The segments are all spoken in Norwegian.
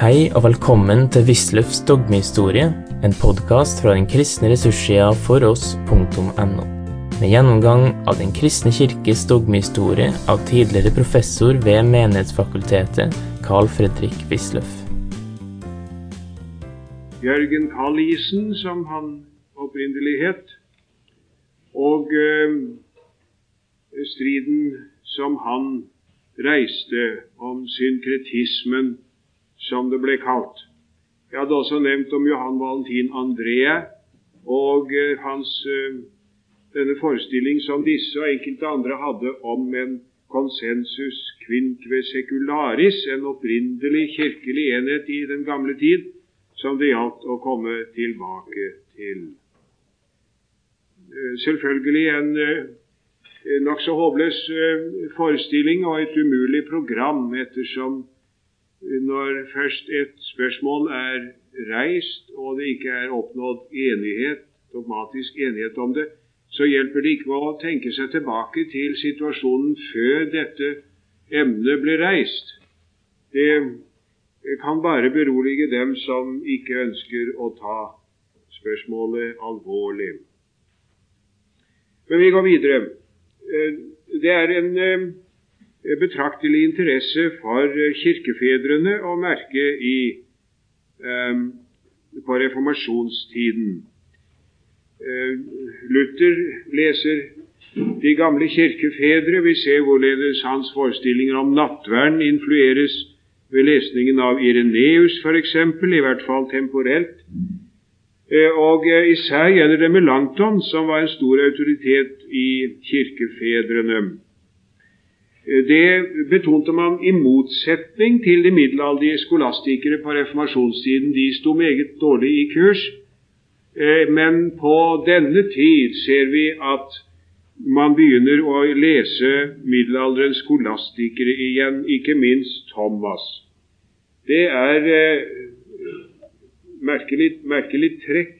Hei og velkommen til Wisløffs dogmehistorie, en podkast fra den kristne ressurssida foross.no. Med gjennomgang av Den kristne kirkes dogmehistorie av tidligere professor ved Menighetsfakultetet, Carl Fredrik Wisløff. Jørgen Kallisen, som han opprinnelig het, og øh, striden som han reiste om synkretismen, som det ble kalt. Jeg hadde også nevnt om Johan Valentin André og eh, hans eh, denne forestilling som disse og enkelte andre hadde om en konsensus quinque secularis, en opprinnelig kirkelig enhet i den gamle tid, som det gjaldt å komme tilbake til. Eh, selvfølgelig en nokså håpløs forestilling og et umulig program, ettersom når først et spørsmål er reist, og det ikke er oppnådd enighet, dogmatisk enighet om det, så hjelper det ikke å tenke seg tilbake til situasjonen før dette emnet ble reist. Det kan bare berolige dem som ikke ønsker å ta spørsmålet alvorlig. Men vi går videre. Eh, det er en eh, betraktelig interesse for eh, kirkefedrene å merke i, um, på reformasjonstiden. Luther leser de gamle kirkefedre. Vi ser hvorledes hans forestillinger om nattvern influeres ved lesningen av Ireneus f.eks., i hvert fall temporelt. Og Især gjelder det Melanchthon, som var en stor autoritet i kirkefedrene. Det betonte man i motsetning til de middelalderlige skolastikere på reformasjonstiden. De sto meget dårlig i kurs. Eh, men på denne tid ser vi at man begynner å lese middelalderens skolastikere igjen, ikke minst Thomas. Det er eh, merkelig, merkelig trekk,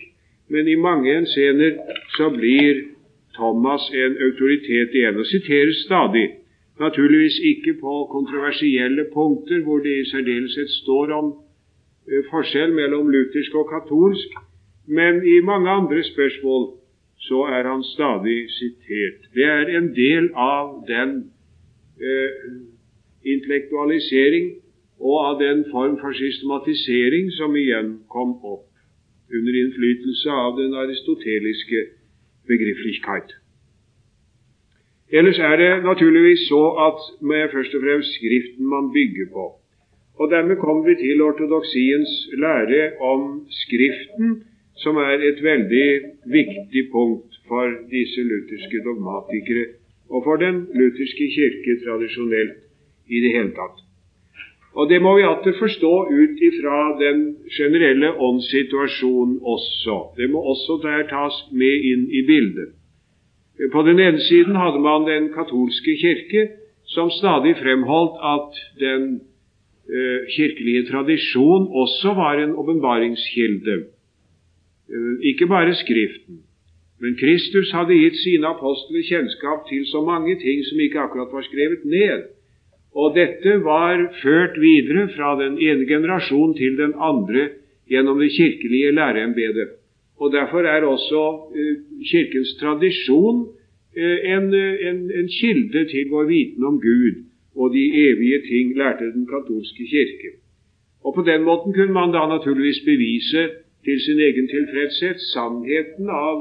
men i mange henseender så blir Thomas en autoritet igjen, og siteres stadig. Naturligvis ikke på kontroversielle punkter hvor det i særdeleshet står om uh, forskjell mellom luthersk og katolsk, men i mange andre spørsmål så er han stadig sitert. Det er en del av den eh, intellektualisering og av den form for systematisering som igjen kom opp under innflytelse av den aristoteliske begrifflichkeit. Ellers er det naturligvis så at med først og fremst Skriften man bygger på. Og Dermed kommer vi til ortodoksiens lære om Skriften, som er et veldig viktig punkt for disse lutherske dogmatikere og for den lutherske kirke tradisjonelt i det hele tatt. Og Det må vi alltid forstå ut ifra den generelle åndssituasjonen også. Det må også der tas med inn i bildet. På den ene siden hadde man den katolske kirke, som stadig fremholdt at den eh, kirkelige tradisjon også var en åpenbaringskilde. Eh, ikke bare Skriften. Men Kristus hadde gitt sine apostler kjennskap til så mange ting som ikke akkurat var skrevet ned. Og dette var ført videre fra den ene generasjon til den andre gjennom det kirkelige læreembetet. Og Derfor er også uh, Kirkens tradisjon uh, en, en, en, kilde til vår viten om Gud og de evige ting, lærte den katolske kirke. Og På den måten kunne man da naturligvis bevise til sin egen tilfredshet sannheten av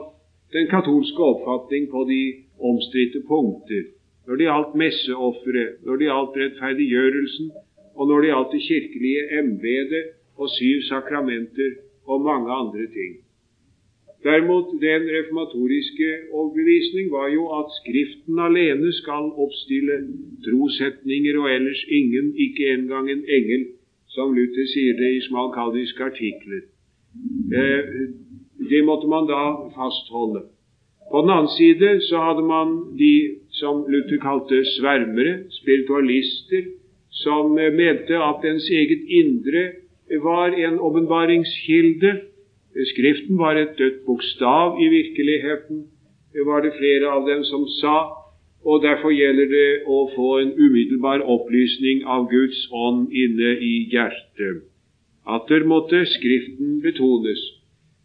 den katolske oppfatning på de omstridte punkter når det gjaldt messeofferet, når det gjaldt rettferdiggjørelsen, og når det gjaldt det kirkelige embetet og syv sakramenter og mange andre ting. Derimot, den reformatoriske overbevisning var jo at Skriften alene skal oppstille trosetninger og ellers ingen, ikke engang en engel, som Luther sier det i smalkaldiske artikler. Eh, det måtte man da fastholde. På den annen side så hadde man de som Luther kalte svermere, spiritualister, som mente at ens eget indre var en åpenbaringskilde Skriften var et dødt bokstav i virkeligheten, var det flere av dem som sa, og derfor gjelder det å få en umiddelbar opplysning av Guds ånd inne i hjertet. Atter måtte Skriften betones.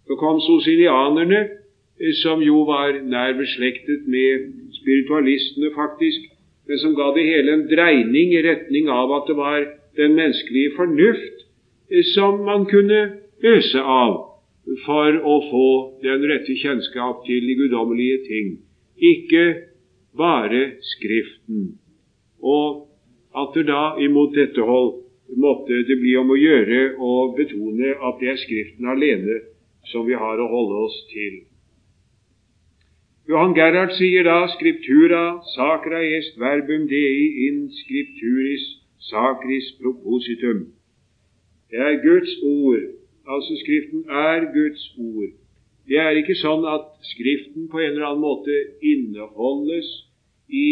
Så kom sosinianerne, eh, som jo var nær beslektet med spiritualistene, faktisk, men som ga det hele en dreining i retning av at det var den menneskelige fornuft eh, som man kunne øse av for å få den rette kjennskap til de guddommelige ting, ikke bare Skriften. Og at det da imot dette hold måtte det bli om å gjøre å betone at det er Skriften alene som vi har å holde oss til. Johan Gerhard sier da scriptura sacra est verbum dei in scripturis sacris propositum. Det er Guds ord, altså Skriften er Guds ord. Det er ikke sånn at Skriften på en eller annen måte inneholdes i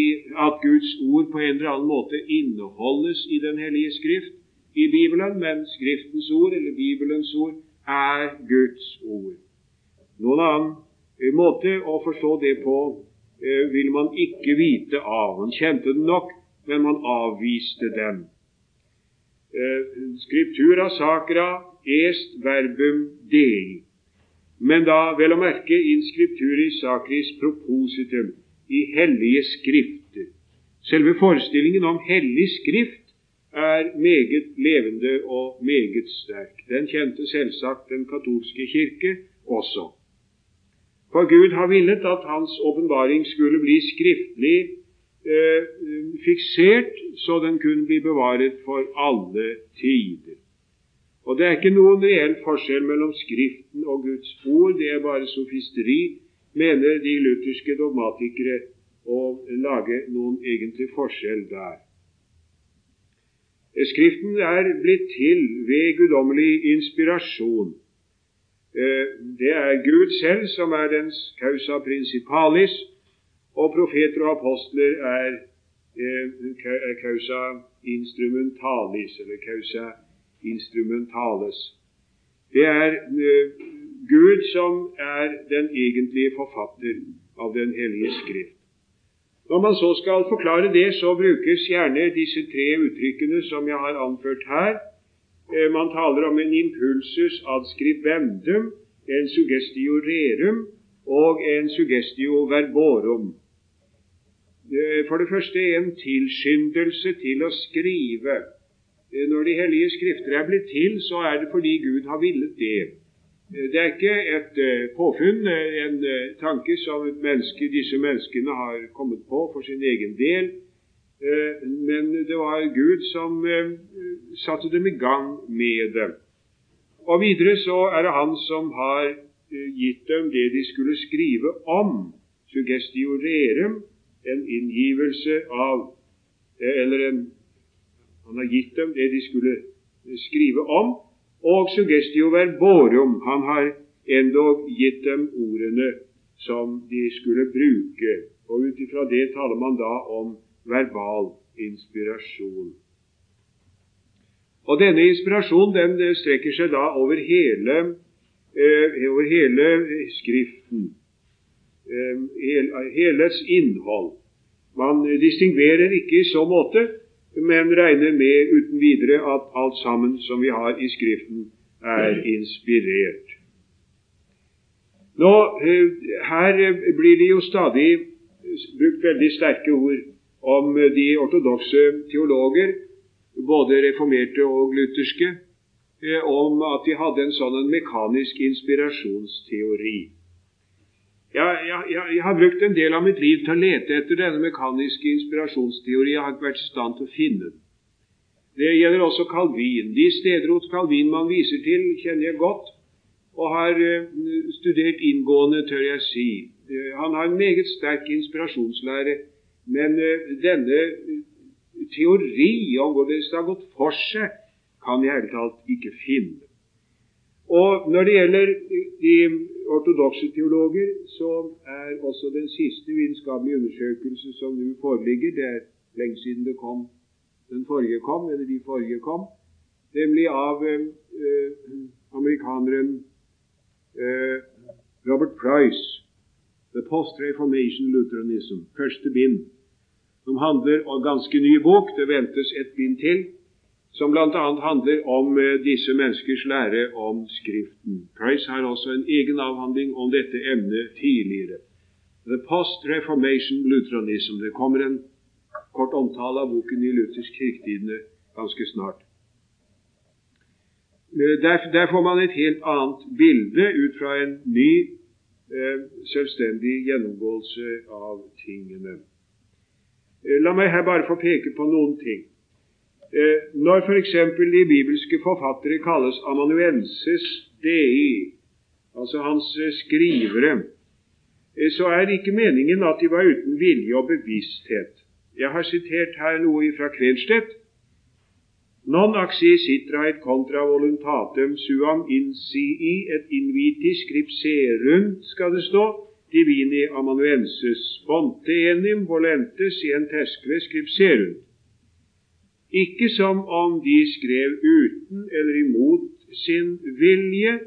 at Guds ord på en eller annen måte inneholdes i Den hellige Skrift i Bibelen, men Skriftens ord, eller Bibelens ord, er Guds ord. Noen annen eh, måte å forstå det på eh, vil man ikke vite av. Man kjente den nok, men man avviste den. Skriptura scriptura sacra est verbum dei. Men da vel å merke in scripturis sacris propositum i hellige skrifter. Selve forestillingen om hellig skrift er meget levende og meget sterk. Den kjente selvsagt den katolske kirke også. For Gud har villet at Hans åpenbaring skulle bli skriftlig eh, fiksert, så den kunne bli bevaret for alle tider. Og Det er ikke noen reell forskjell mellom Skriften og Guds ord, det er bare sofisteri, mener de lutherske dogmatikere å lage noen egentlig forskjell der. Skriften er blitt til ved guddommelig inspirasjon. Eh, det er Gud selv som er dens causa principalis, og profeter og apostler er eh, causa instrumentalis, eller causa instrumentales. Det er eh, Gud som er den egentlige forfatter av Den hellige Skrift. Når man så skal forklare det, så brukes gjerne disse tre uttrykkene som jeg har anført her. Eh, man taler om en impulsus ad scribendum, en suggestio rerum og en suggestio verborum. Eh, for det første en tilskyndelse til å skrive. Eh, når De hellige skrifter er blitt til, så er det fordi Gud har villet det. Det er ikke et uh, påfunn, eh, en tanke som menneske, disse menneskene har kommet på for sin egen del, men det var Gud som satte dem i gang med det. Og videre så er det Han som har gitt dem det de skulle skrive om, suggestiorerum, en inngivelse av Eller en, han har gitt dem det de skulle skrive om, og suggestio verborum. Han har endog gitt dem ordene som de skulle bruke. Og ut ifra det taler man da om verbal inspirasjon. Og Denne inspirasjonen den eh, strekker seg da over hele, eh, over hele Skriften, eh, hele, helets innhold. Man distingverer ikke i så måte men regner med uten videre at alt sammen som vi har i Skriften, er inspirert. Nå, eh, Her blir det jo stadig brukt veldig sterke ord om de ortodokse teologer, både reformerte og lutherske, eh, om at de hadde en sånn mekanisk inspirasjonsteori. Jeg, jeg, jeg, har brukt en del av mitt liv til å lete etter denne mekaniske inspirasjonsteori. Jeg har ikke vært i stand til å finne den. Det gjelder også Calvin. De steder hos Calvin man viser til, kjenner jeg godt, og har uh, studert inngående, tør jeg si. Uh, han har en meget sterk inspirasjonslære, men uh, denne teori om hvordan det har gått for seg, kan jeg i hele tatt ikke finne. Og Når det gjelder de ortodokse teologer, så er også den siste vitenskapelige undersøkelse som nå foreligger Det er lenge siden det kom, den forrige kom, eller de forrige kom, nemlig av eh, amerikaneren eh, Robert Price, The Post-Reformation Lutheranism, første bind, som handler om ganske ny bok. Det ventes et bind til som bl.a. handler om eh, disse menneskers lære om Skriften. Price har også en egen avhandling om dette emnet tidligere. The Post-Reformation Lutheranism. Det kommer en kort omtale av boken i Luthers kirketidene ganske snart. Eh, der, der, får man et helt annet bilde ut fra en ny, eh, selvstendig gjennomgåelse av tingene. La meg her bare få peke på noen ting. Eh, når f.eks. de bibelske forfattere kalles amanuenses dei, altså hans eh, skrivere, eh, så er det ikke meningen at de var uten vilje og bevissthet. Jeg har sitert her noe fra Kvenstedt. Non accesitrait contra voluntatem suam incii et inviti scripserunt, skal det stå, divini amanuenses bonte enim volente scientesque scripserunt. Ikke som om de skrev uten eller imot sin vilje,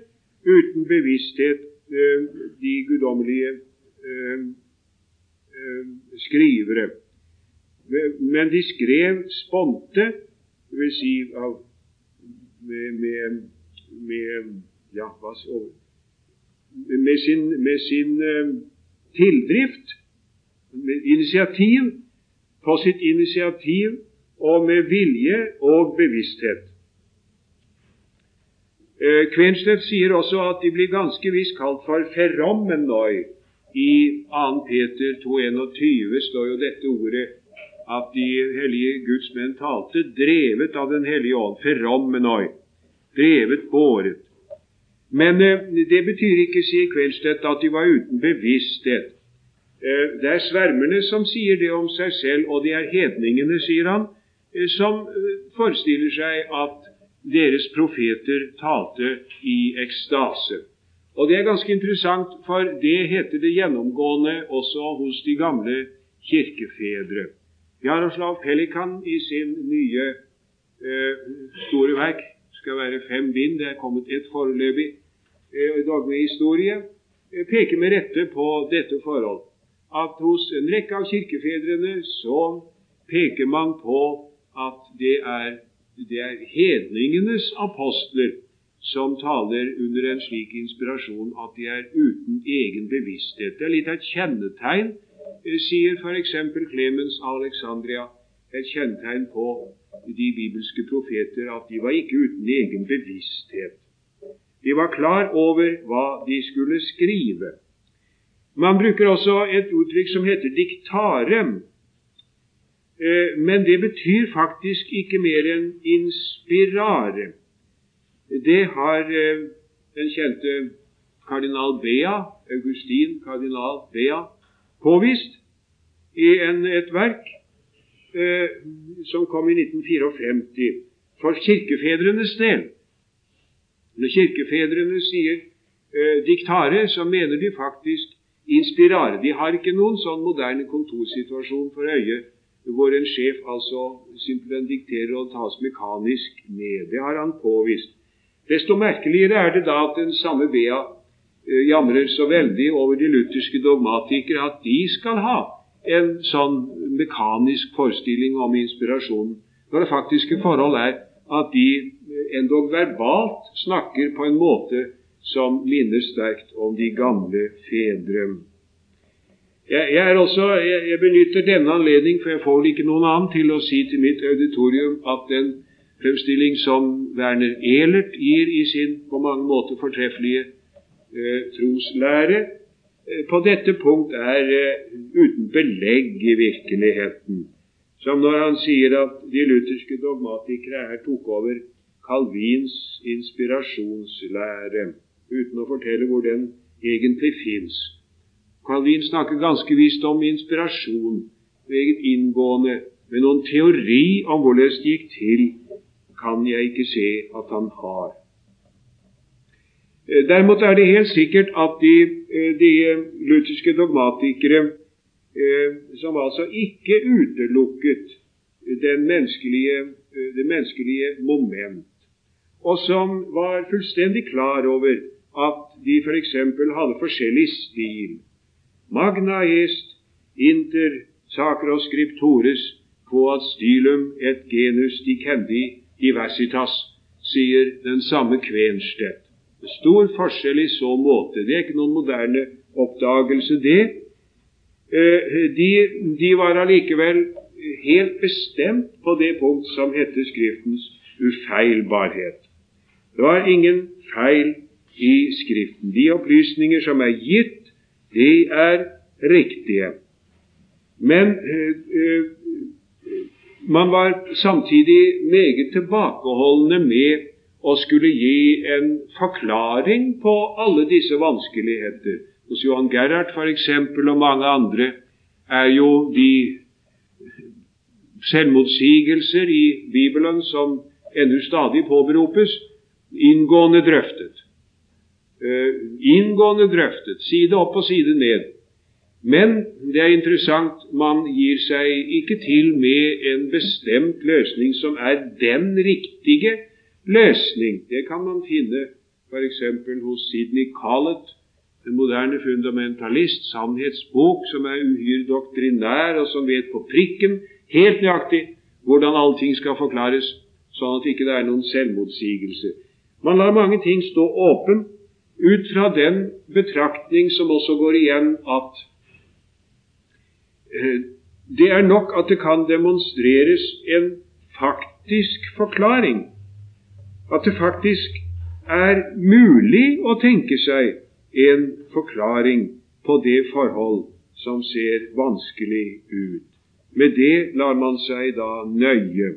uten bevissthet, eh, de guddommelige eh, eh, skrivere. Men de skrev sponte, dvs. Si med, med, med, ja, med sin, med sin tildrift, med initiativ, på sitt initiativ og med vilje og bevissthet. Eh, Kvenstedt sier også at de blir ganske visst kalt for ferommenoi. I 2. Peter 2,21 står jo dette ordet at de hellige Guds menn talte, drevet av Den hellige ånd. Ferommenoi. Drevet, båret. Men eh, det betyr ikke, sier Kvenstedt, at de var uten bevissthet. Eh, det er svermerne som sier det om seg selv, og det er hedningene, sier han, som eh, forestiller seg at deres profeter talte i ekstase. Og Det er ganske interessant, for det heter det gjennomgående også hos de gamle kirkefedre. Jaroslav Pelikan i sin nye eh, store verk skal være fem bind, det er kommet ett foreløpig eh, dogmehistorie, eh, peker med rette på dette forhold at hos en rekke av kirkefedrene så peker man på at det er, det er hedningenes apostler som taler under en slik inspirasjon at de er uten egen bevissthet. Det er litt av et kjennetegn, eh, sier f.eks. Clemens Alexandria, et kjennetegn på de bibelske profeter at de var ikke uten egen bevissthet. De var klar over hva de skulle skrive. Man bruker også et uttrykk som heter diktarem, men det betyr faktisk ikke mer enn inspirare. Det har eh, den kjente kardinal Bea, Augustin kardinal Bea, påvist i en, et verk eh, som kom i 1954 for kirkefedrenes del. Når kirkefedrene sier eh, diktare, så mener de faktisk inspirare. De har ikke noen sånn moderne kontorsituasjon for øyet hvor en sjef altså simpelthen dikterer og tas mekanisk ned. Det har han påvist. Desto merkeligere er det da at den samme Bea eh, jamrer så veldig over de lutherske dogmatikere at de skal ha en sånn mekanisk forestilling om inspirasjonen, når det faktiske forhold er at de endog verbalt snakker på en måte som minner sterkt om de gamle fedre. Jeg, jeg, også, jeg, jeg, benytter denne anledning, for jeg får vel ikke noen annen, til å si til mitt auditorium at den fremstilling som Werner Ehlert gir i sin på mange måter fortreffelige eh, troslære, eh, på dette punkt er eh, uten belegg i virkeligheten. Som når han sier at de lutherske dogmatikere her tok over Calvins inspirasjonslære, uten å fortelle hvor den egentlig fins. Calvin snakker ganske visst om inspirasjon, meget inngående, men noen teori om hvordan det gikk til, kan jeg ikke se at han har. Eh, derimot er det helt sikkert at de, eh, de lutherske dogmatikere, eh, som altså ikke utelukket menneskelige, det menneskelige moment, og som var fullstendig klar over at de f.eks. For hadde forskjellig stil, Magna est inter sacros scriptores quod stilum et genus dicendi diversitas, sier den samme Kvenstedt. Stor forskjell i så måte. Det er ikke noen moderne oppdagelse, det. Eh, de, de var allikevel helt bestemt på det punkt som heter Skriftens ufeilbarhet. Det var ingen feil i Skriften. De opplysninger som er gitt, de er riktige. Men øh, øh, man var samtidig meget tilbakeholdne med å skulle gi en forklaring på alle disse vanskeligheter. Hos Johan Gerhard f.eks. og mange andre er jo de selvmotsigelser i Bibelen som ennå stadig påberopes, inngående drøftet. Uh, inngående drøftet, side opp og side ned. Men det er interessant, man gir seg ikke til med en bestemt løsning som er den riktige løsning. Det kan man finne f.eks. hos Sidney Collett, en moderne fundamentalist, sannhetsbok som er uhyre doktrinær, og som vet på prikken helt nøyaktig hvordan allting skal forklares, sånn at det ikke er noen selvmotsigelse. Man lar mange ting stå åpen ut fra den betraktning som også går igjen at Eh, det er nok at det kan demonstreres en faktisk forklaring. At det faktisk er mulig å tenke seg en forklaring på det forhold som ser vanskelig ut. Med det lar man seg da nøye.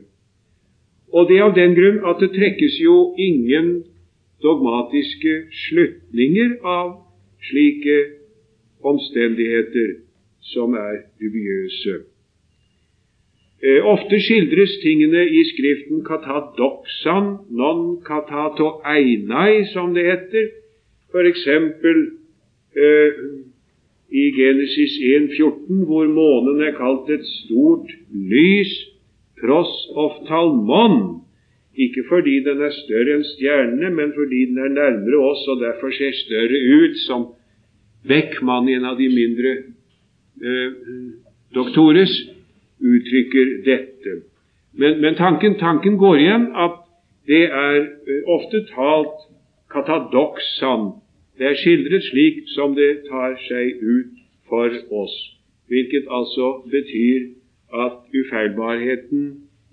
Og det er av den grunn at det trekkes jo ingen dogmatiske slutninger av slike omstendigheter som er dubiøse. Eh, ofte skildres tingene i Skriften katadoxan, non katato einai, som det heter. F.eks. Eh, i Genesis 1,14, hvor månen er kalt et stort lys, pros oftalmon, ikke fordi den er større enn stjernene, men fordi den er nærmere oss og derfor ser større ut, som Beckmann, en av de mindre eh, doktores uttrykker dette. Men, men tanken, tanken, går igjen at det er eh, ofte talt katadoksan. Det er skildret slik som det tar seg ut for oss, hvilket altså betyr at ufeilbarheten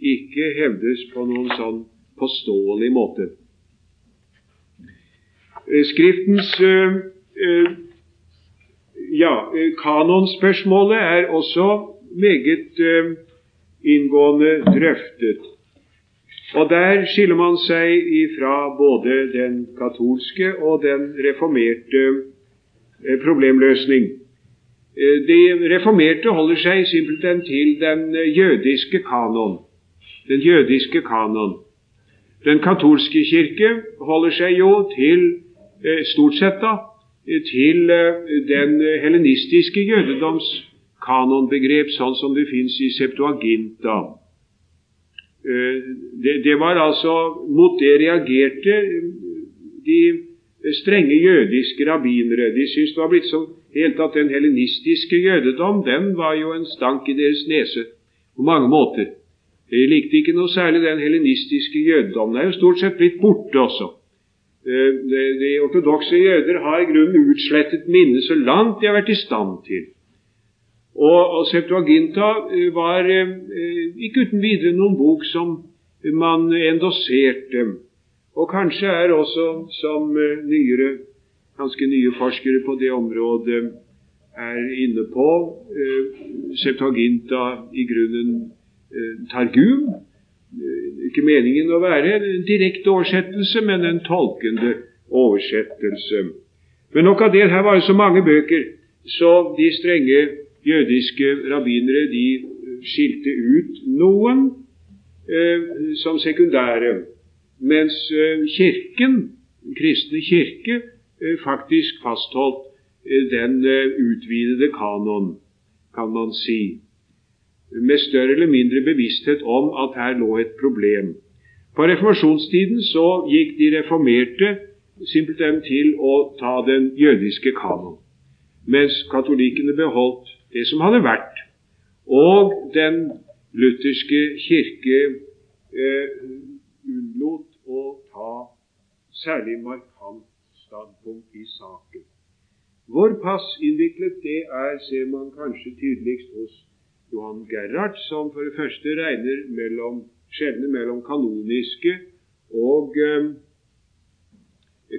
ikke hevdes på noen sånn påståelig måte. Eh, Skriftens øh, øh, ja, eh, kanonspørsmålet er også meget inngående drøftet. Og Der skiller man seg ifra både den katolske og den reformerte problemløsning. De reformerte holder seg simpelthen til den jødiske kanon. Den jødiske kanon. Den katolske kirke holder seg jo til, stort sett, da, til eh, den helenistiske jødedoms kanonbegrep, sånn som det fins i Septuaginta. Eh, det, det, var altså Mot det reagerte de strenge jødiske rabbinere. De syntes det var blitt så helt at den helenistiske jødedom den var jo en stank i deres nese på mange måter. De likte ikke noe særlig den helenistiske jødedommen. Den er jo stort sett blitt borte også. Eh, de, ortodokse jøder har i grunnen utslettet minnet så langt de har vært i stand til. Og, Septuaginta eh, var eh, ikke uten videre noen bok som man endosserte. Og kanskje er også, som nyere, ganske nye forskere på det området er inne på, Septuaginta i grunnen Targum, ikke meningen å være en direkte oversettelse, men en tolkende oversettelse. Men nok av det. Her var det så mange bøker, så de strenge jødiske rabbinere de skilte ut noen eh, som sekundære, mens eh, Kirken, kristne kirke, eh, faktisk fastholdt eh, den eh, utvidede kanon, kan man si med større eller mindre bevissthet om at her lå et problem. På reformasjonstiden så gikk de reformerte simpelthen til å ta den jødiske kanon, mens katolikkene beholdt det som hadde vært. Og den lutherske kirke eh, særlig markant standpunkt i saken. Hvor pass innviklet det er, ser man kanskje tydeligst hos Johan Gerhard, som for det første regner mellom, skjelner mellom kanoniske og eh,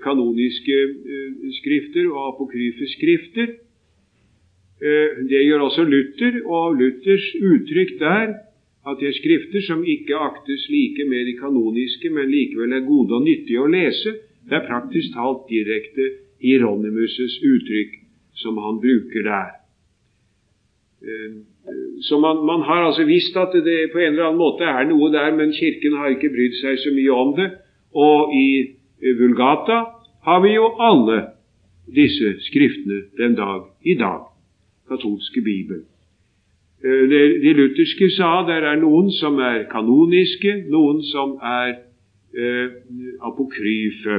kanoniske eh, skrifter og apokryfe skrifter. Eh, det gjør også Luther, og Luthers uttrykk der at det er skrifter som ikke aktes like med de kanoniske, men likevel er gode og nyttige å lese, det er praktisk talt direkte Hieronymus' uttrykk som han bruker der. Eh, så man, man, har altså visst at det på en eller annen måte er noe der, men Kirken har ikke brydd seg så mye om det. Og i Vulgata har vi jo alle disse skriftene den dag i dag. Katolske bibel. De, de lutherske sa det er noen som er kanoniske, noen som er eh, apokryfe.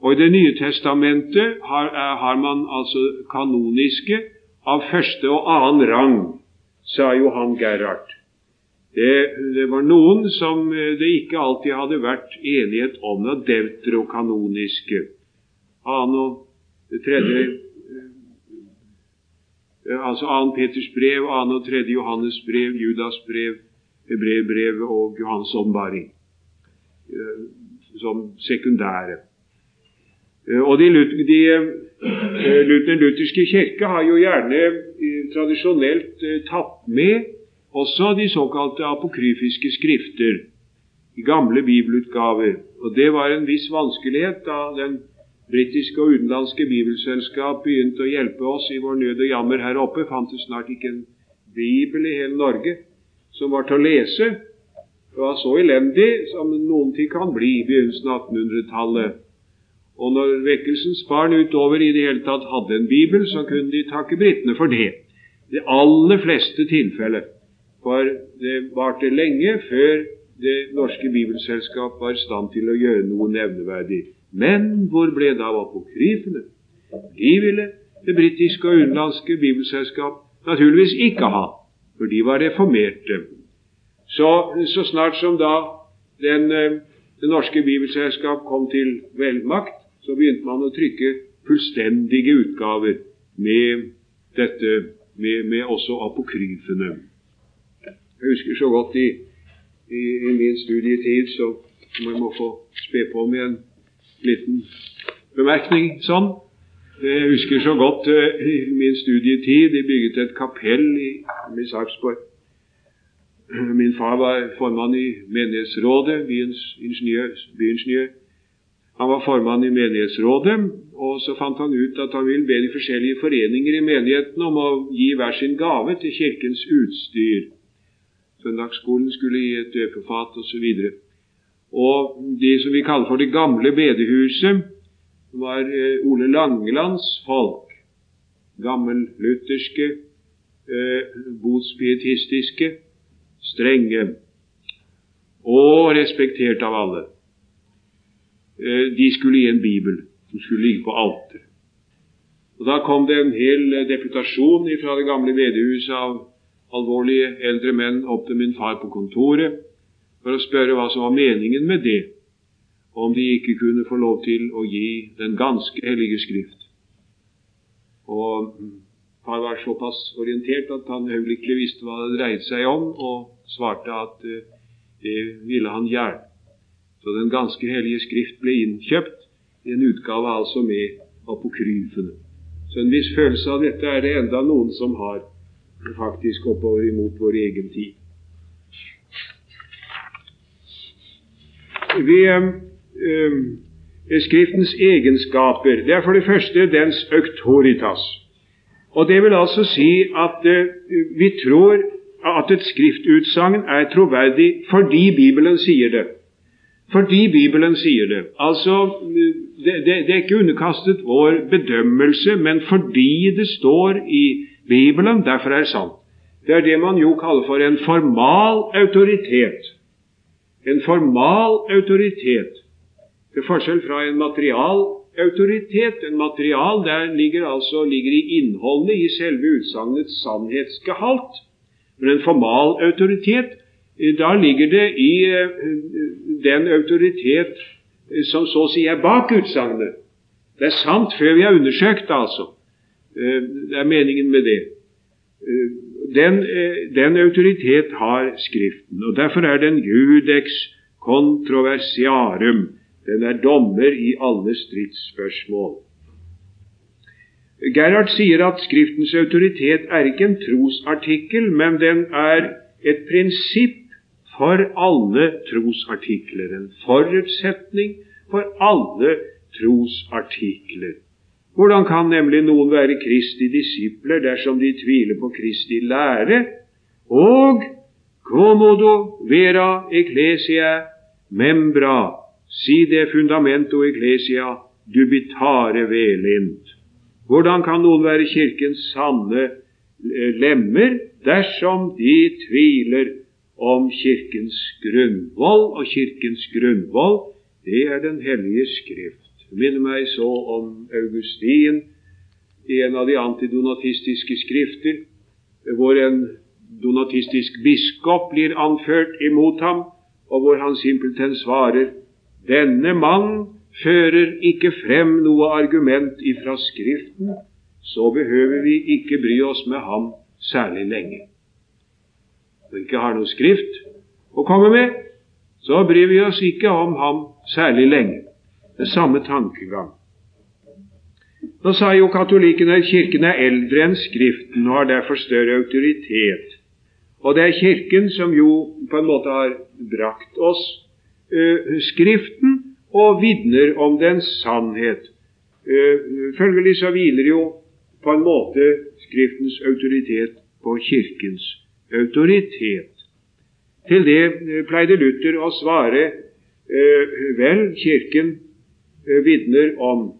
Og I Det nye testamentet har, eh, har, man altså kanoniske av første og annen rang, sa Johan Gerhard. Det, det, var noen som eh, det ikke alltid hadde vært enighet om, det deuterokanoniske. Anno det tredje eh, altså 2. Peters brev, 2. og 3. Johannes brev, Judas brev, Hebrevbrevet og Johans ombaring som sekundære. Eh, og de, de, Luther-lutherske kirke har jo gjerne eh, tradisjonelt tatt med også de såkalte apokryfiske skrifter i gamle bibelutgaver. Og Det var en viss vanskelighet da den britiske og utenlandske bibelselskap begynte å hjelpe oss i vår nød og jammer her oppe. Fantes snart ikke en bibel i hele Norge som var til å lese. Det var så elendig som noen ting kan bli i begynnelsen av 1800-tallet. Og når vekkelsens barn utover i det hele tatt hadde en bibel, så kunne de takke britene for det. De aller fleste tilfeller. For det varte lenge før det norske bibelselskap var i stand til å gjøre noe nevneverdig. Men hvor ble det av apokryfene? De ville det britiske og utenlandske bibelselskap naturligvis ikke ha, for de var reformerte. Så, så snart som da den, eh, det norske bibelselskap kom til velmakt, så begynte man å trykke fullstendige utgaver med dette, med, med også apokryfene. Jeg husker så godt i, i, i min studietid, så jeg må få spe på med en liten bemerkning sånn. Jeg husker så godt uh, i min studietid De bygget et kapell i, i Sarpsborg. Min far var formann i menighetsrådet, byens ingeniør, byingeniør. Han var formann i menighetsrådet, og så fant han ut at han ville be de forskjellige foreninger i menigheten om å gi hver sin gave til kirkens utstyr. Søndagsskolen skulle gi et døpefat osv. Og, og det som vi kaller for det gamle bedehuset, var eh, Ole Langelands folk. Gammellutherske, eh, botspietistiske, strenge og respektert av alle. Eh, de skulle gi en bibel som skulle ligge på alter. Og Da kom det en hel eh, deputasjon fra det gamle bedehuset av alvorlige eldre menn opp til min far på kontoret for å spørre hva som var meningen med det, og om de ikke kunne få lov til å gi Den ganske hellige Skrift. Og mm, far var såpass orientert at han øyeblikkelig visste hva det dreide seg om, og svarte at eh, det ville han gjerne. Så Den ganske hellige skrift ble innkjøpt en utgave altså med apokryfene. Så en viss følelse av dette er det enda noen som har, faktisk oppover imot vår egen tid. Vi, øh, skriftens egenskaper det er for det første dens auktoritas. Og Det vil altså si at øh, vi tror at et skriftutsagn er troverdig fordi Bibelen sier det. Fordi Bibelen sier det. Altså, det, det, det, er ikke underkastet vår bedømmelse, men fordi det står i Bibelen, derfor er det sant. Det er det man jo kaller for en formal autoritet. En formal autoritet, til forskjell fra en material autoritet. En material der ligger altså ligger i innholdet i selve utsagnets sannhetsgehalt. Men en formal autoritet da ligger det i eh, den autoritet som så å si er bak utsagnet. Det er sant før vi har undersøkt det, altså. Det er meningen med det. Den, den, autoritet har Skriften, og derfor er den judex kontroversiarum. Den er dommer i alle stridsspørsmål. Gerhard sier at Skriftens autoritet er ikke en trosartikkel, men den er et prinsipp for alle trosartikler. En forutsetning for alle trosartikler. Hvordan kan nemlig noen være Kristi disipler dersom de tviler på Kristi lære? Og commodo vera ecclesia membra, si det fundamento ecclesia dubitare velint. Hvordan kan noen være Kirkens sanne eh, lemmer dersom de tviler om Kirkens grunnvoll? Og Kirkens grunnvoll, det er Den hellige Skrift. Minner meg så om Augustin i en av de antidonatistiske skrifter, hvor en donatistisk biskop blir anført imot ham, og hvor han simpelthen svarer denne mann fører ikke frem noe argument ifra Skriften, så behøver vi ikke bry oss med ham særlig lenge. Vi ikke har noe Skrift å komme med, så bryr vi oss ikke om ham særlig lenge. Det er samme tankegang. Nå sa jo katolikkene at Kirken er eldre enn Skriften og har derfor større autoritet. Og det er Kirken som jo på en måte har brakt oss uh, Skriften, og vitner om dens sannhet. Uh, følgelig så hviler jo på en måte Skriftens autoritet på Kirkens autoritet. Til det eh, pleide Luther å svare eh, vel, Kirken vitner om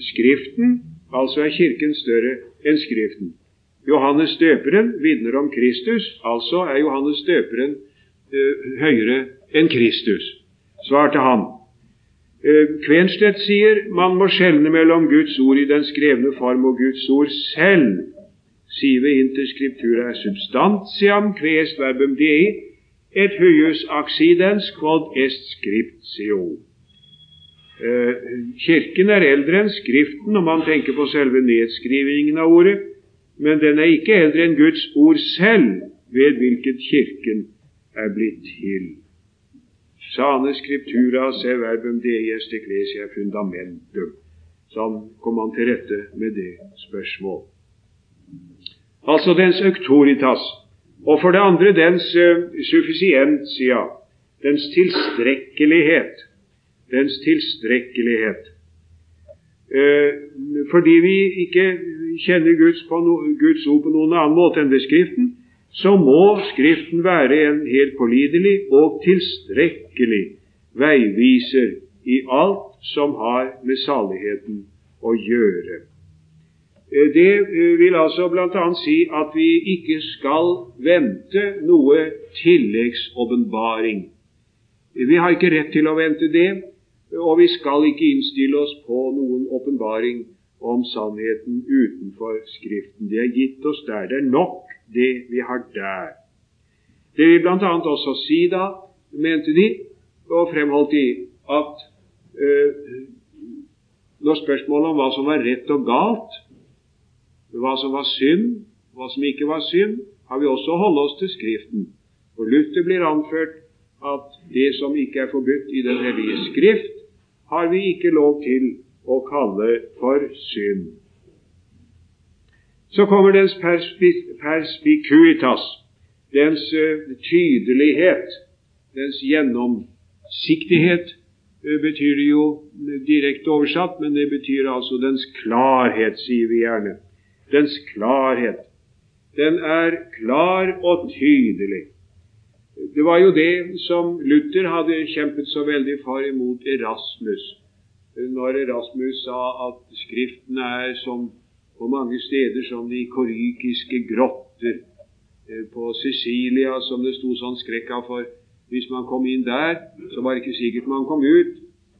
Skriften, altså er Kirken større enn Skriften. Johannes døperen vitner om Kristus, altså er Johannes døperen høyere enn Kristus svarte han. Eh, Kvenstedt sier man må skjelne mellom Guds ord i den skrevne form og Guds ord selv. Sive inter scriptura substantiam quest verbum dei et huius accidens quod est scriptio. Eh, kirken er eldre enn Skriften om man tenker på selve nedskrivingen av ordet, men den er ikke eldre enn Guds ord selv, ved hvilket Kirken er blitt til. Sane scriptura se verbum deies ecclesia fundamentum. Sånn kom han til rette med det spørsmål. Altså dens autoritas. Og for det andre dens uh, sufficientia, dens tilstrekkelighet. Dens tilstrekkelighet. Uh, fordi vi ikke kjenner Guds, no, Guds, ord på noen annen måte enn ved Skriften, så må Skriften være en helt pålidelig og tilstrekkelig veiviser i alt som har med saligheten å gjøre. Eh, det eh, vil altså bl.a. si at vi ikke skal vente noe tilleggsåpenbaring. Vi har ikke rett til å vente det, og vi skal ikke innstille oss på noen åpenbaring om sannheten utenfor Skriften. Det er gitt oss der. Det er nok det vi har der. Det vil bl.a. også si da, mente de, og fremholdt de, at øh, når spørsmålet om hva som var rett og galt, hva som var synd, hva som ikke var synd, har vi også å holde oss til Skriften. For Luther blir anført at det som ikke er forbudt i Den hellige Skrift, har vi ikke lov til å kalle for synd. Så kommer dens perspicuitas, dens uh, tydelighet, dens gjennomsiktighet, uh, betyr det jo direkte oversatt, men det betyr altså dens klarhet, sier vi gjerne. Dens klarhet. Den er klar og tydelig. Det var jo det som Luther hadde kjempet så veldig for imot Erasmus, når Erasmus sa at Skriften er som på mange steder som de korykiske grotter eh, på Sicilia, som det sto sånn skrekk av for. Hvis man kom inn der, så var det ikke sikkert man kom ut,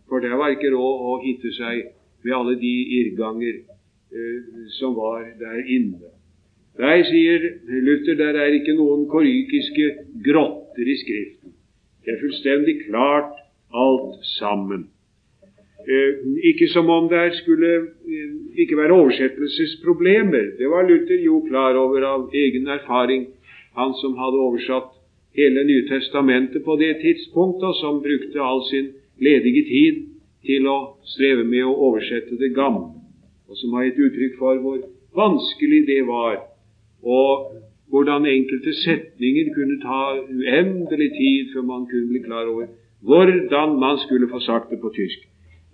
for der var ikke råd å hitte seg ved alle de irrganger som var der inne. Nei, sier Luther, der er ikke noen korykiske grotter i Skriften. Det er fullstendig klart alt sammen. Eh, ikke som om det skulle eh, ikke være oversettelsesproblemer. Det var Luther jo klar over av egen erfaring, han som hadde oversatt hele Nytestamentet på det tidspunktet, og som brukte all sin ledige tid til å streve med å oversette det gamle, og som har gitt uttrykk for hvor vanskelig det var, og hvordan enkelte setninger kunne ta uendelig tid før man kunne bli klar over hvordan man skulle få sagt det på tysk.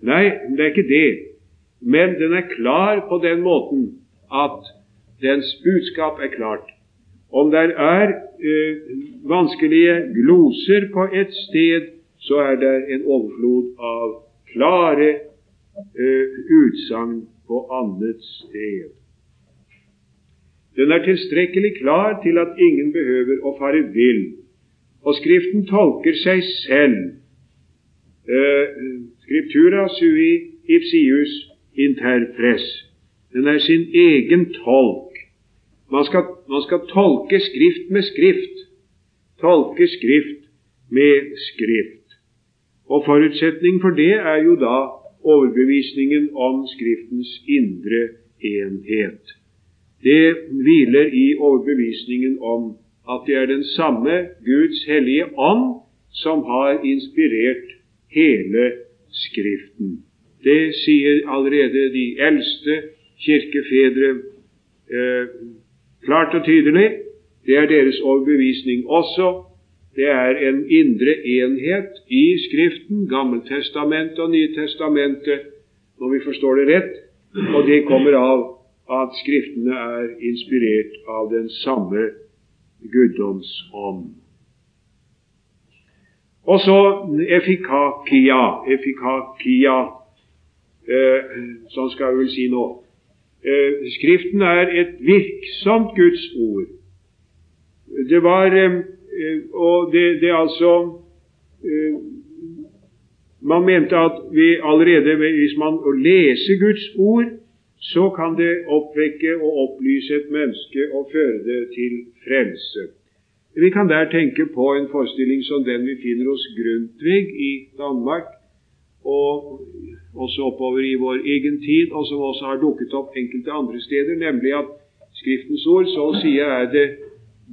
Nei, det er ikke det. Men den er klar på den måten at dens budskap er klart. Om det er eh, vanskelige gloser på et sted, så er det en overflod av klare eh, utsagn på annet sted. Den er tilstrekkelig klar til at ingen behøver å fare vill, og Skriften tolker seg selv. Skriptura Scriptura sui ipsius interpres. Den er sin egen tolk. Man skal, man skal tolke Skrift med Skrift. Tolke Skrift med Skrift. Og forutsetning for det er jo da overbevisningen om Skriftens indre enhet. Det hviler i overbevisningen om at det er den samme Guds hellige ånd som har inspirert hele Skriften. Det sier allerede de eldste kirkefedre eh, klart og tydelig. Det er deres overbevisning også. Det er en indre enhet i Skriften, Gammeltestamentet og Nytestamentet, når vi forstår det rett, og det kommer av at Skriftene er inspirert av den samme guddomsånd. Og så efikakia. Efikakia, eh, sånn skal vi vel si nå. Eh, skriften er et virksomt Guds ord. Det var eh, Og det, det altså eh, Man mente at vi allerede, hvis man leser Guds ord, så kan det oppvekke og opplyse et menneske og føre det til frelse. Vi kan der tenke på en forestilling som den vi finner hos Grundtvig i Danmark, og også oppover i vår egen tid, og som også har dukket opp enkelte andre steder, nemlig at Skriftens ord så å si er det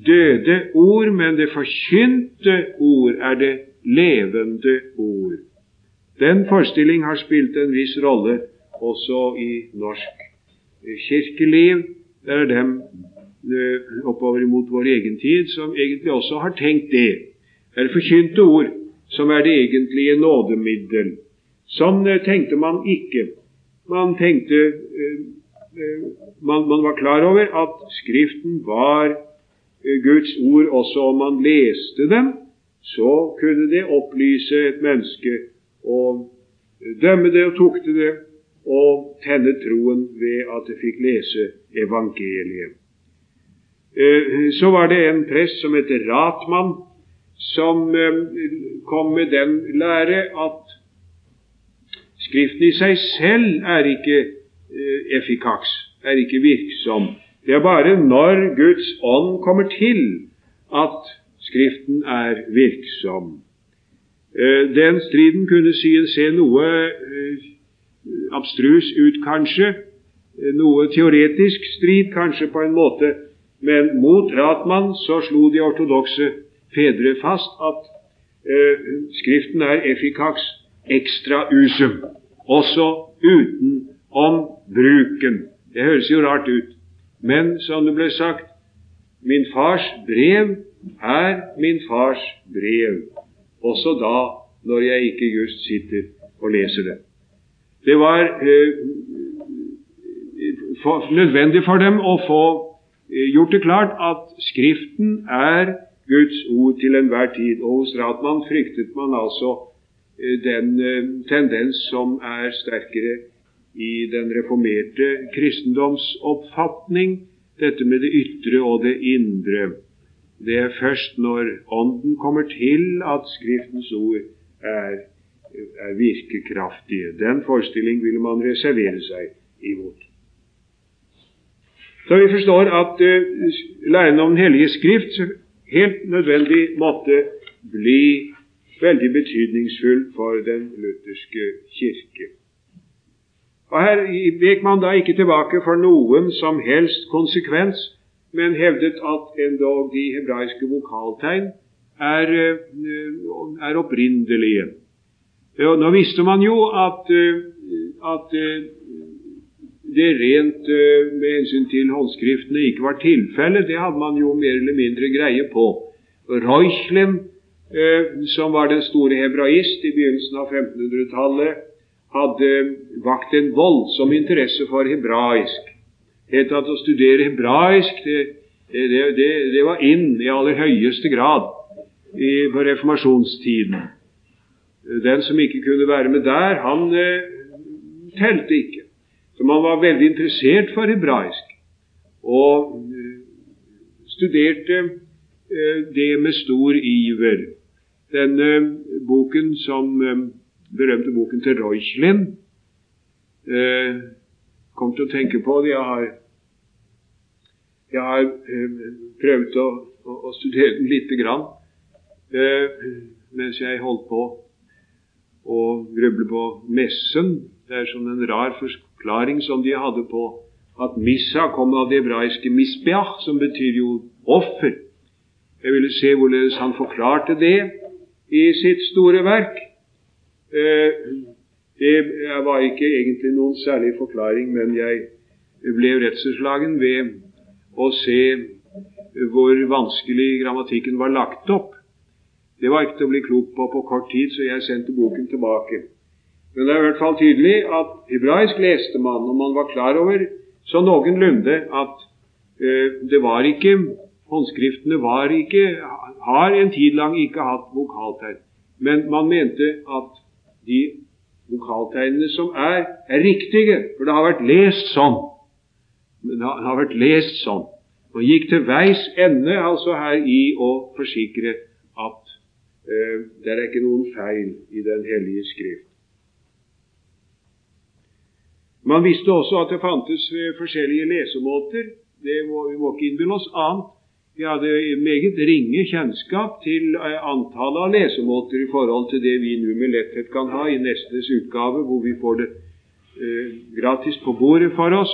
døde ord, men det forkynte ord er det levende ord. Den forestilling har spilt en viss rolle også i norsk kirkeliv. Det er dem Eh, oppover imot vår egen tid, som egentlig også har tenkt det. Det er forkynte ord som er det egentlige nådemiddel. Sånn eh, tenkte man ikke. Man tenkte eh, man, man, var klar over at Skriften var Guds ord også om man leste dem. Så kunne det opplyse et menneske og dømme det og tukte det og tenne troen ved at det fikk lese evangeliet. Eh, så var det en prest som heter Ratmann, som eh, kom med den lære at Skriften i seg selv er ikke eh, effikaks, er ikke virksom. Det er bare når Guds ånd kommer til, at Skriften er virksom. Den striden kunne se noe abstrus ut, kanskje. Noe teoretisk strid, kanskje, på en måte. Men mot Ratmann så slo de ortodokse fedre fast at eh, Skriften er effikaks extra usum, også utenom bruken. Det høres jo rart ut, men som det ble sagt, min fars brev er min fars brev, også da når jeg ikke just sitter og leser det. Det var eh, for, nødvendig for dem å få Eh, gjort det klart at Skriften er Guds ord til enhver tid. Og hos Ratmann fryktet man altså eh, den eh, tendens som er sterkere i den reformerte kristendomsoppfatning, dette med det ytre og det indre. Det er først når Ånden kommer til at Skriftens ord er, er virkekraftige. Den forestilling ville man reservere seg imot. Så vi forstår at uh, læren om Den hellige Skrift helt nødvendig måtte bli veldig betydningsfull for den lutherske kirke. Og Her vek man da ikke tilbake for noen som helst konsekvens, men hevdet at endog de hebraiske vokaltegn er, eh, er opprinnelige. Nå visste man jo at, eh, at eh, det rent med hensyn til håndskriftene ikke var tilfellet. Det hadde man jo mer eller mindre greie på. Reuchlem, som var den store hebraist i begynnelsen av 1500-tallet, hadde vakt en voldsom interesse for hebraisk. Helt at å studere hebraisk, det, det, det, det var inn i aller høyeste grad i, på reformasjonstiden. Den som ikke kunne være med der, han eh, telte ikke. Så man var veldig interessert for hebraisk og eh, studerte eh, det med stor iver. Denne boken som eh, berømte boken til Reuchlin. Eh, kom til å tenke på det. Jeg har, jeg har eh, prøvd å, å, å, studere den lite grann eh, mens jeg holdt på å gruble på messen. Det er sånn en rar forklaring som de hadde på at missa kom av det hebraiske misbeach, som betyr jo offer. Jeg ville se hvorledes han forklarte det i sitt store verk. Eh, det var ikke egentlig noen særlig forklaring, men jeg ble redselsslagen ved å se hvor vanskelig grammatikken var lagt opp. Det var ikke til å bli klok på på kort tid, så jeg sendte boken tilbake. Men det er i hvert fall tydelig at hebraisk leste man, og man var klar over så noenlunde at eh, det var ikke Håndskriftene var ikke, har en tid lang ikke hatt vokaltegn. Men man mente at de vokaltegnene som er, er riktige, for det har vært lest sånn. Det har vært lest sånn. Og gikk til veis ende altså her i å forsikre at eh, det er ikke noen feil i Den hellige skrift. Man visste også at det fantes eh, forskjellige lesemåter. Det må, vi må ikke innbille oss annet vi hadde meget ringe kjennskap til eh, antallet av lesemåter i forhold til det vi nå med letthet kan ha i nestes utgave, hvor vi får det eh, gratis på bordet for oss.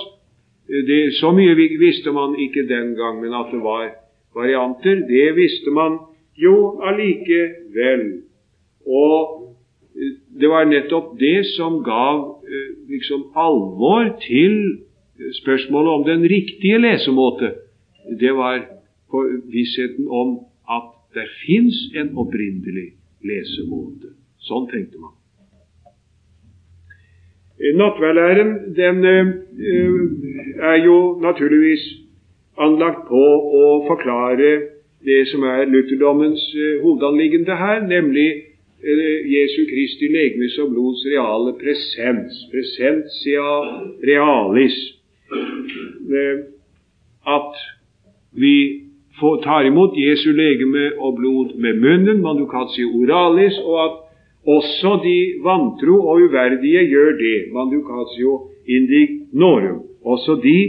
Eh, det, så mye visste man ikke den gang, men at det var varianter, det visste man jo allikevel. Og eh, det var nettopp det som gav eh, liksom alvor til spørsmålet om den riktige lesemåte. Det var på vissheten om at det fins en opprinnelig lesemåte. Sånn tenkte man. Nattverdlæren den uh, er jo naturligvis anlagt på å forklare det som er lutherdommens uh, hovedanliggende her, nemlig uh, Jesu Kristi legemes og blods reale presens. Presentia realis. at vi tar imot Jesu legeme og blod med munnen, man kan oralis, og at også de vantro og uverdige gjør det, man kan si indignorum. Også de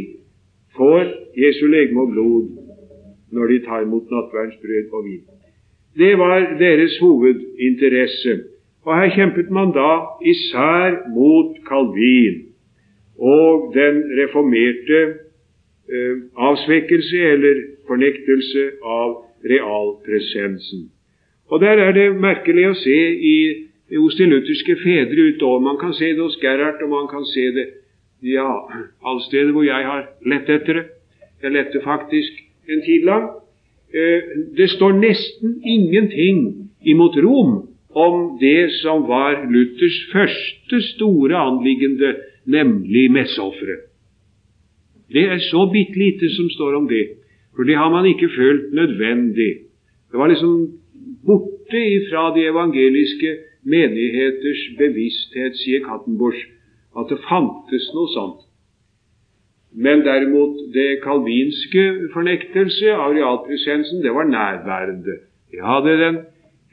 får Jesu legeme og blod når de tar imot nattverdensbrød og vin. Det var deres hovedinteresse. Og her kjempet man da især mot Calvin og den reformerte eh, avsvekkelse eller fornektelse av realpresensen. Og Der er det merkelig å se i, hos de lutherske fedre utover. Man kan se det hos Gerhard, og man kan se det ja, alle steder hvor jeg har lett etter det. Jeg lette faktisk en tid lang. Eh, det står nesten ingenting imot Rom om det som var Luthers første store anliggende, nemlig messeofferet. Det er så bitte lite som står om det. For det har man ikke følt nødvendig. Det var liksom borte ifra de evangeliske menigheters bevissthet, sier Kattenbusch, at det fantes noe sånt. Men derimot det kalvinske fornektelse av realpresensen, det var nærværende. Det hadde den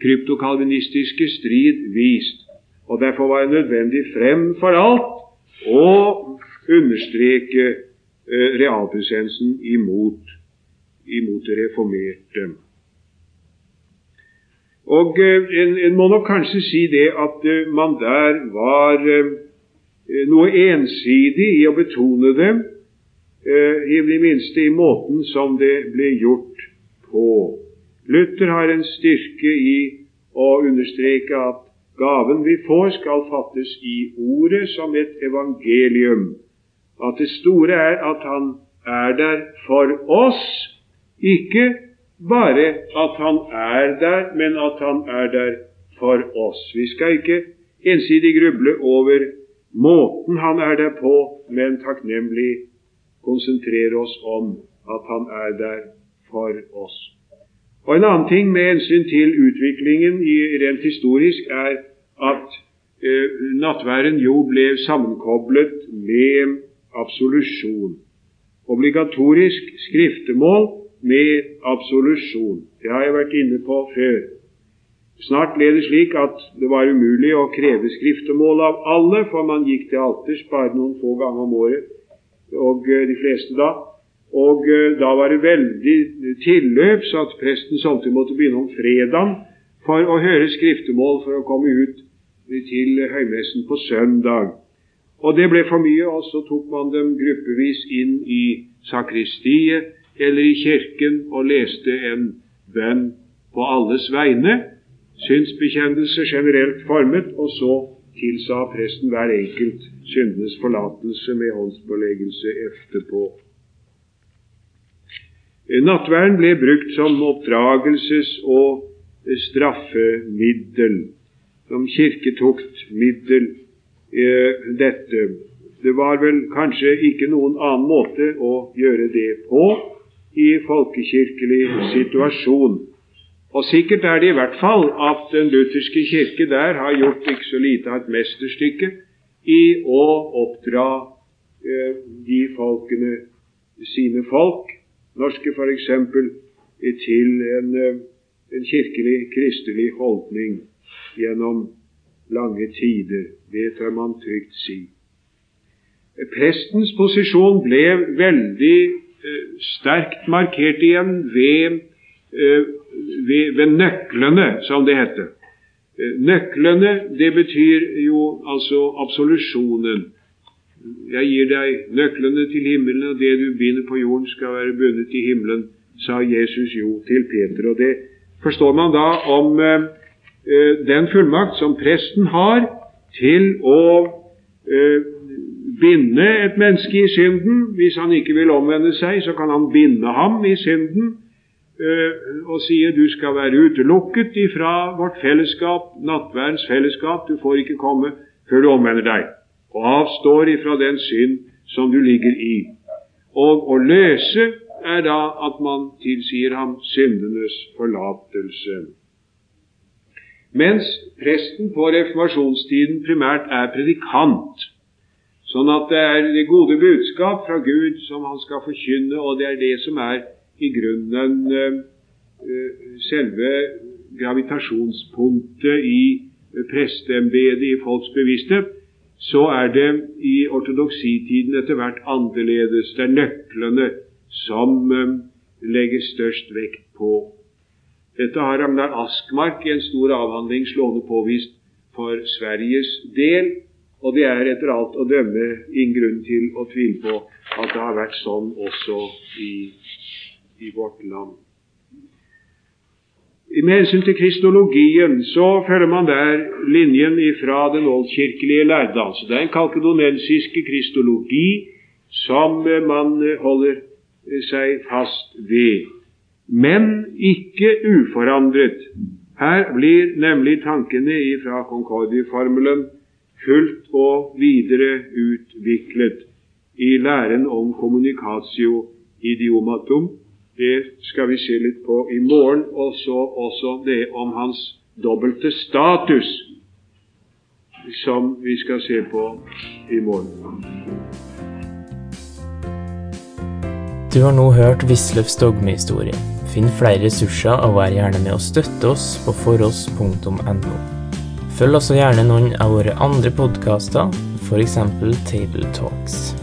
kryptokalvinistiske strid vist. Og Derfor var det nødvendig frem for alt å understreke eh, realpresensen imot imot det reformerte. Og en, en, må nok kanskje si det at man der var noe ensidig i å betone det, i det minste i måten som det ble gjort på. Luther har en styrke i å understreke at gaven vi får, skal fattes i ordet som et evangelium. At det store er at han er der for oss, ikke bare at han er der, men at han er der for oss. Vi skal ikke ensidig gruble over måten han er der på, men takknemlig konsentrere oss om at han er der for oss. Og En annen ting med hensyn til utviklingen i, rent historisk er at eh, nattværen jo ble sammenkoblet med absolusjon. Obligatorisk skriftemål med absolusjon. Det har jeg vært inne på før. Snart ble det slik at det var umulig å kreve skriftemål av alle, for man gikk til alters bare noen få ganger om året, og eh, de fleste da. Og eh, da var det veldig tilløp, så at presten samtidig måtte begynne om fredagen for å høre skriftemål for å komme ut til høymessen på søndag. Og det ble for mye, og så tok man dem gruppevis inn i sakristiet eller i kirken og leste en bønn på alles vegne, synsbekjennelse generelt formet, og så tilsa presten hver enkelt syndenes forlatelse med håndspåleggelse etterpå. Nattverden ble brukt som oppdragelses- og straffemiddel, som kirketuktmiddel, eh, dette. Det var vel kanskje ikke noen annen måte å gjøre det på i folkekirkelig situasjon. Og sikkert er det i hvert fall at den lutherske kirke der har gjort ikke så lite av et mesterstykke i å oppdra eh, de folkene, sine folk, norske f.eks., til en, eh, en kirkelig, kristelig holdning gjennom lange tider. Det tør man trygt si. Prestens posisjon ble veldig sterkt markert igjen ved, eh, ved, ved, nøklene, som det heter. Eh, nøklene, det betyr jo altså absolusjonen. Jeg gir deg nøklene til himmelen, og det du binder på jorden, skal være bundet i himmelen, sa Jesus jo til Peter. Og det forstår man da om eh, Eh, den fullmakt som presten har til å eh, binde et menneske i synden. Hvis han ikke vil omvende seg, så kan han binde ham i synden eh, og sier du skal være utelukket ifra vårt fellesskap, nattverdens fellesskap. Du får ikke komme før du omvender deg, og avstår ifra den synd som du ligger i. Og å løse er da at man tilsier ham syndenes forlatelse. Mens presten på reformasjonstiden primært er predikant. Sånn at det er det gode budskap fra Gud som han skal forkynne, og det er det som er i grunnen uh, selve gravitasjonspunktet i presteembedet i folks bevissthet, så er det i ortodoksitiden etter hvert annerledes. Det er nøklene som legger legges størst vekt på. Dette har Ragnar Askmark i en stor avhandling slående påvist for Sveriges del, og det er etter alt å dømme ingen grunn til å tvile på at det har vært sånn også i, i vårt land. Med hensyn til kristologien så følger man der linjen ifra den oldkirkelige lærde. Altså det er en kalkedonensiske kristologi som man holder seg fast ved men ikke uforandret. Her blir nemlig tankene fra Concordi-formelen fullt og videre utviklet i læren om communicatio idiomatum. Det skal vi se litt på i morgen, og så også det om hans dobbelte status, som vi skal se på i morgen. Du har nå hørt Wisløffs dogmehistorie. Finn flere ressurser og vær gjerne med å støtte oss på foross.no. Følg også gjerne noen av våre andre podkaster, f.eks. Table Talks.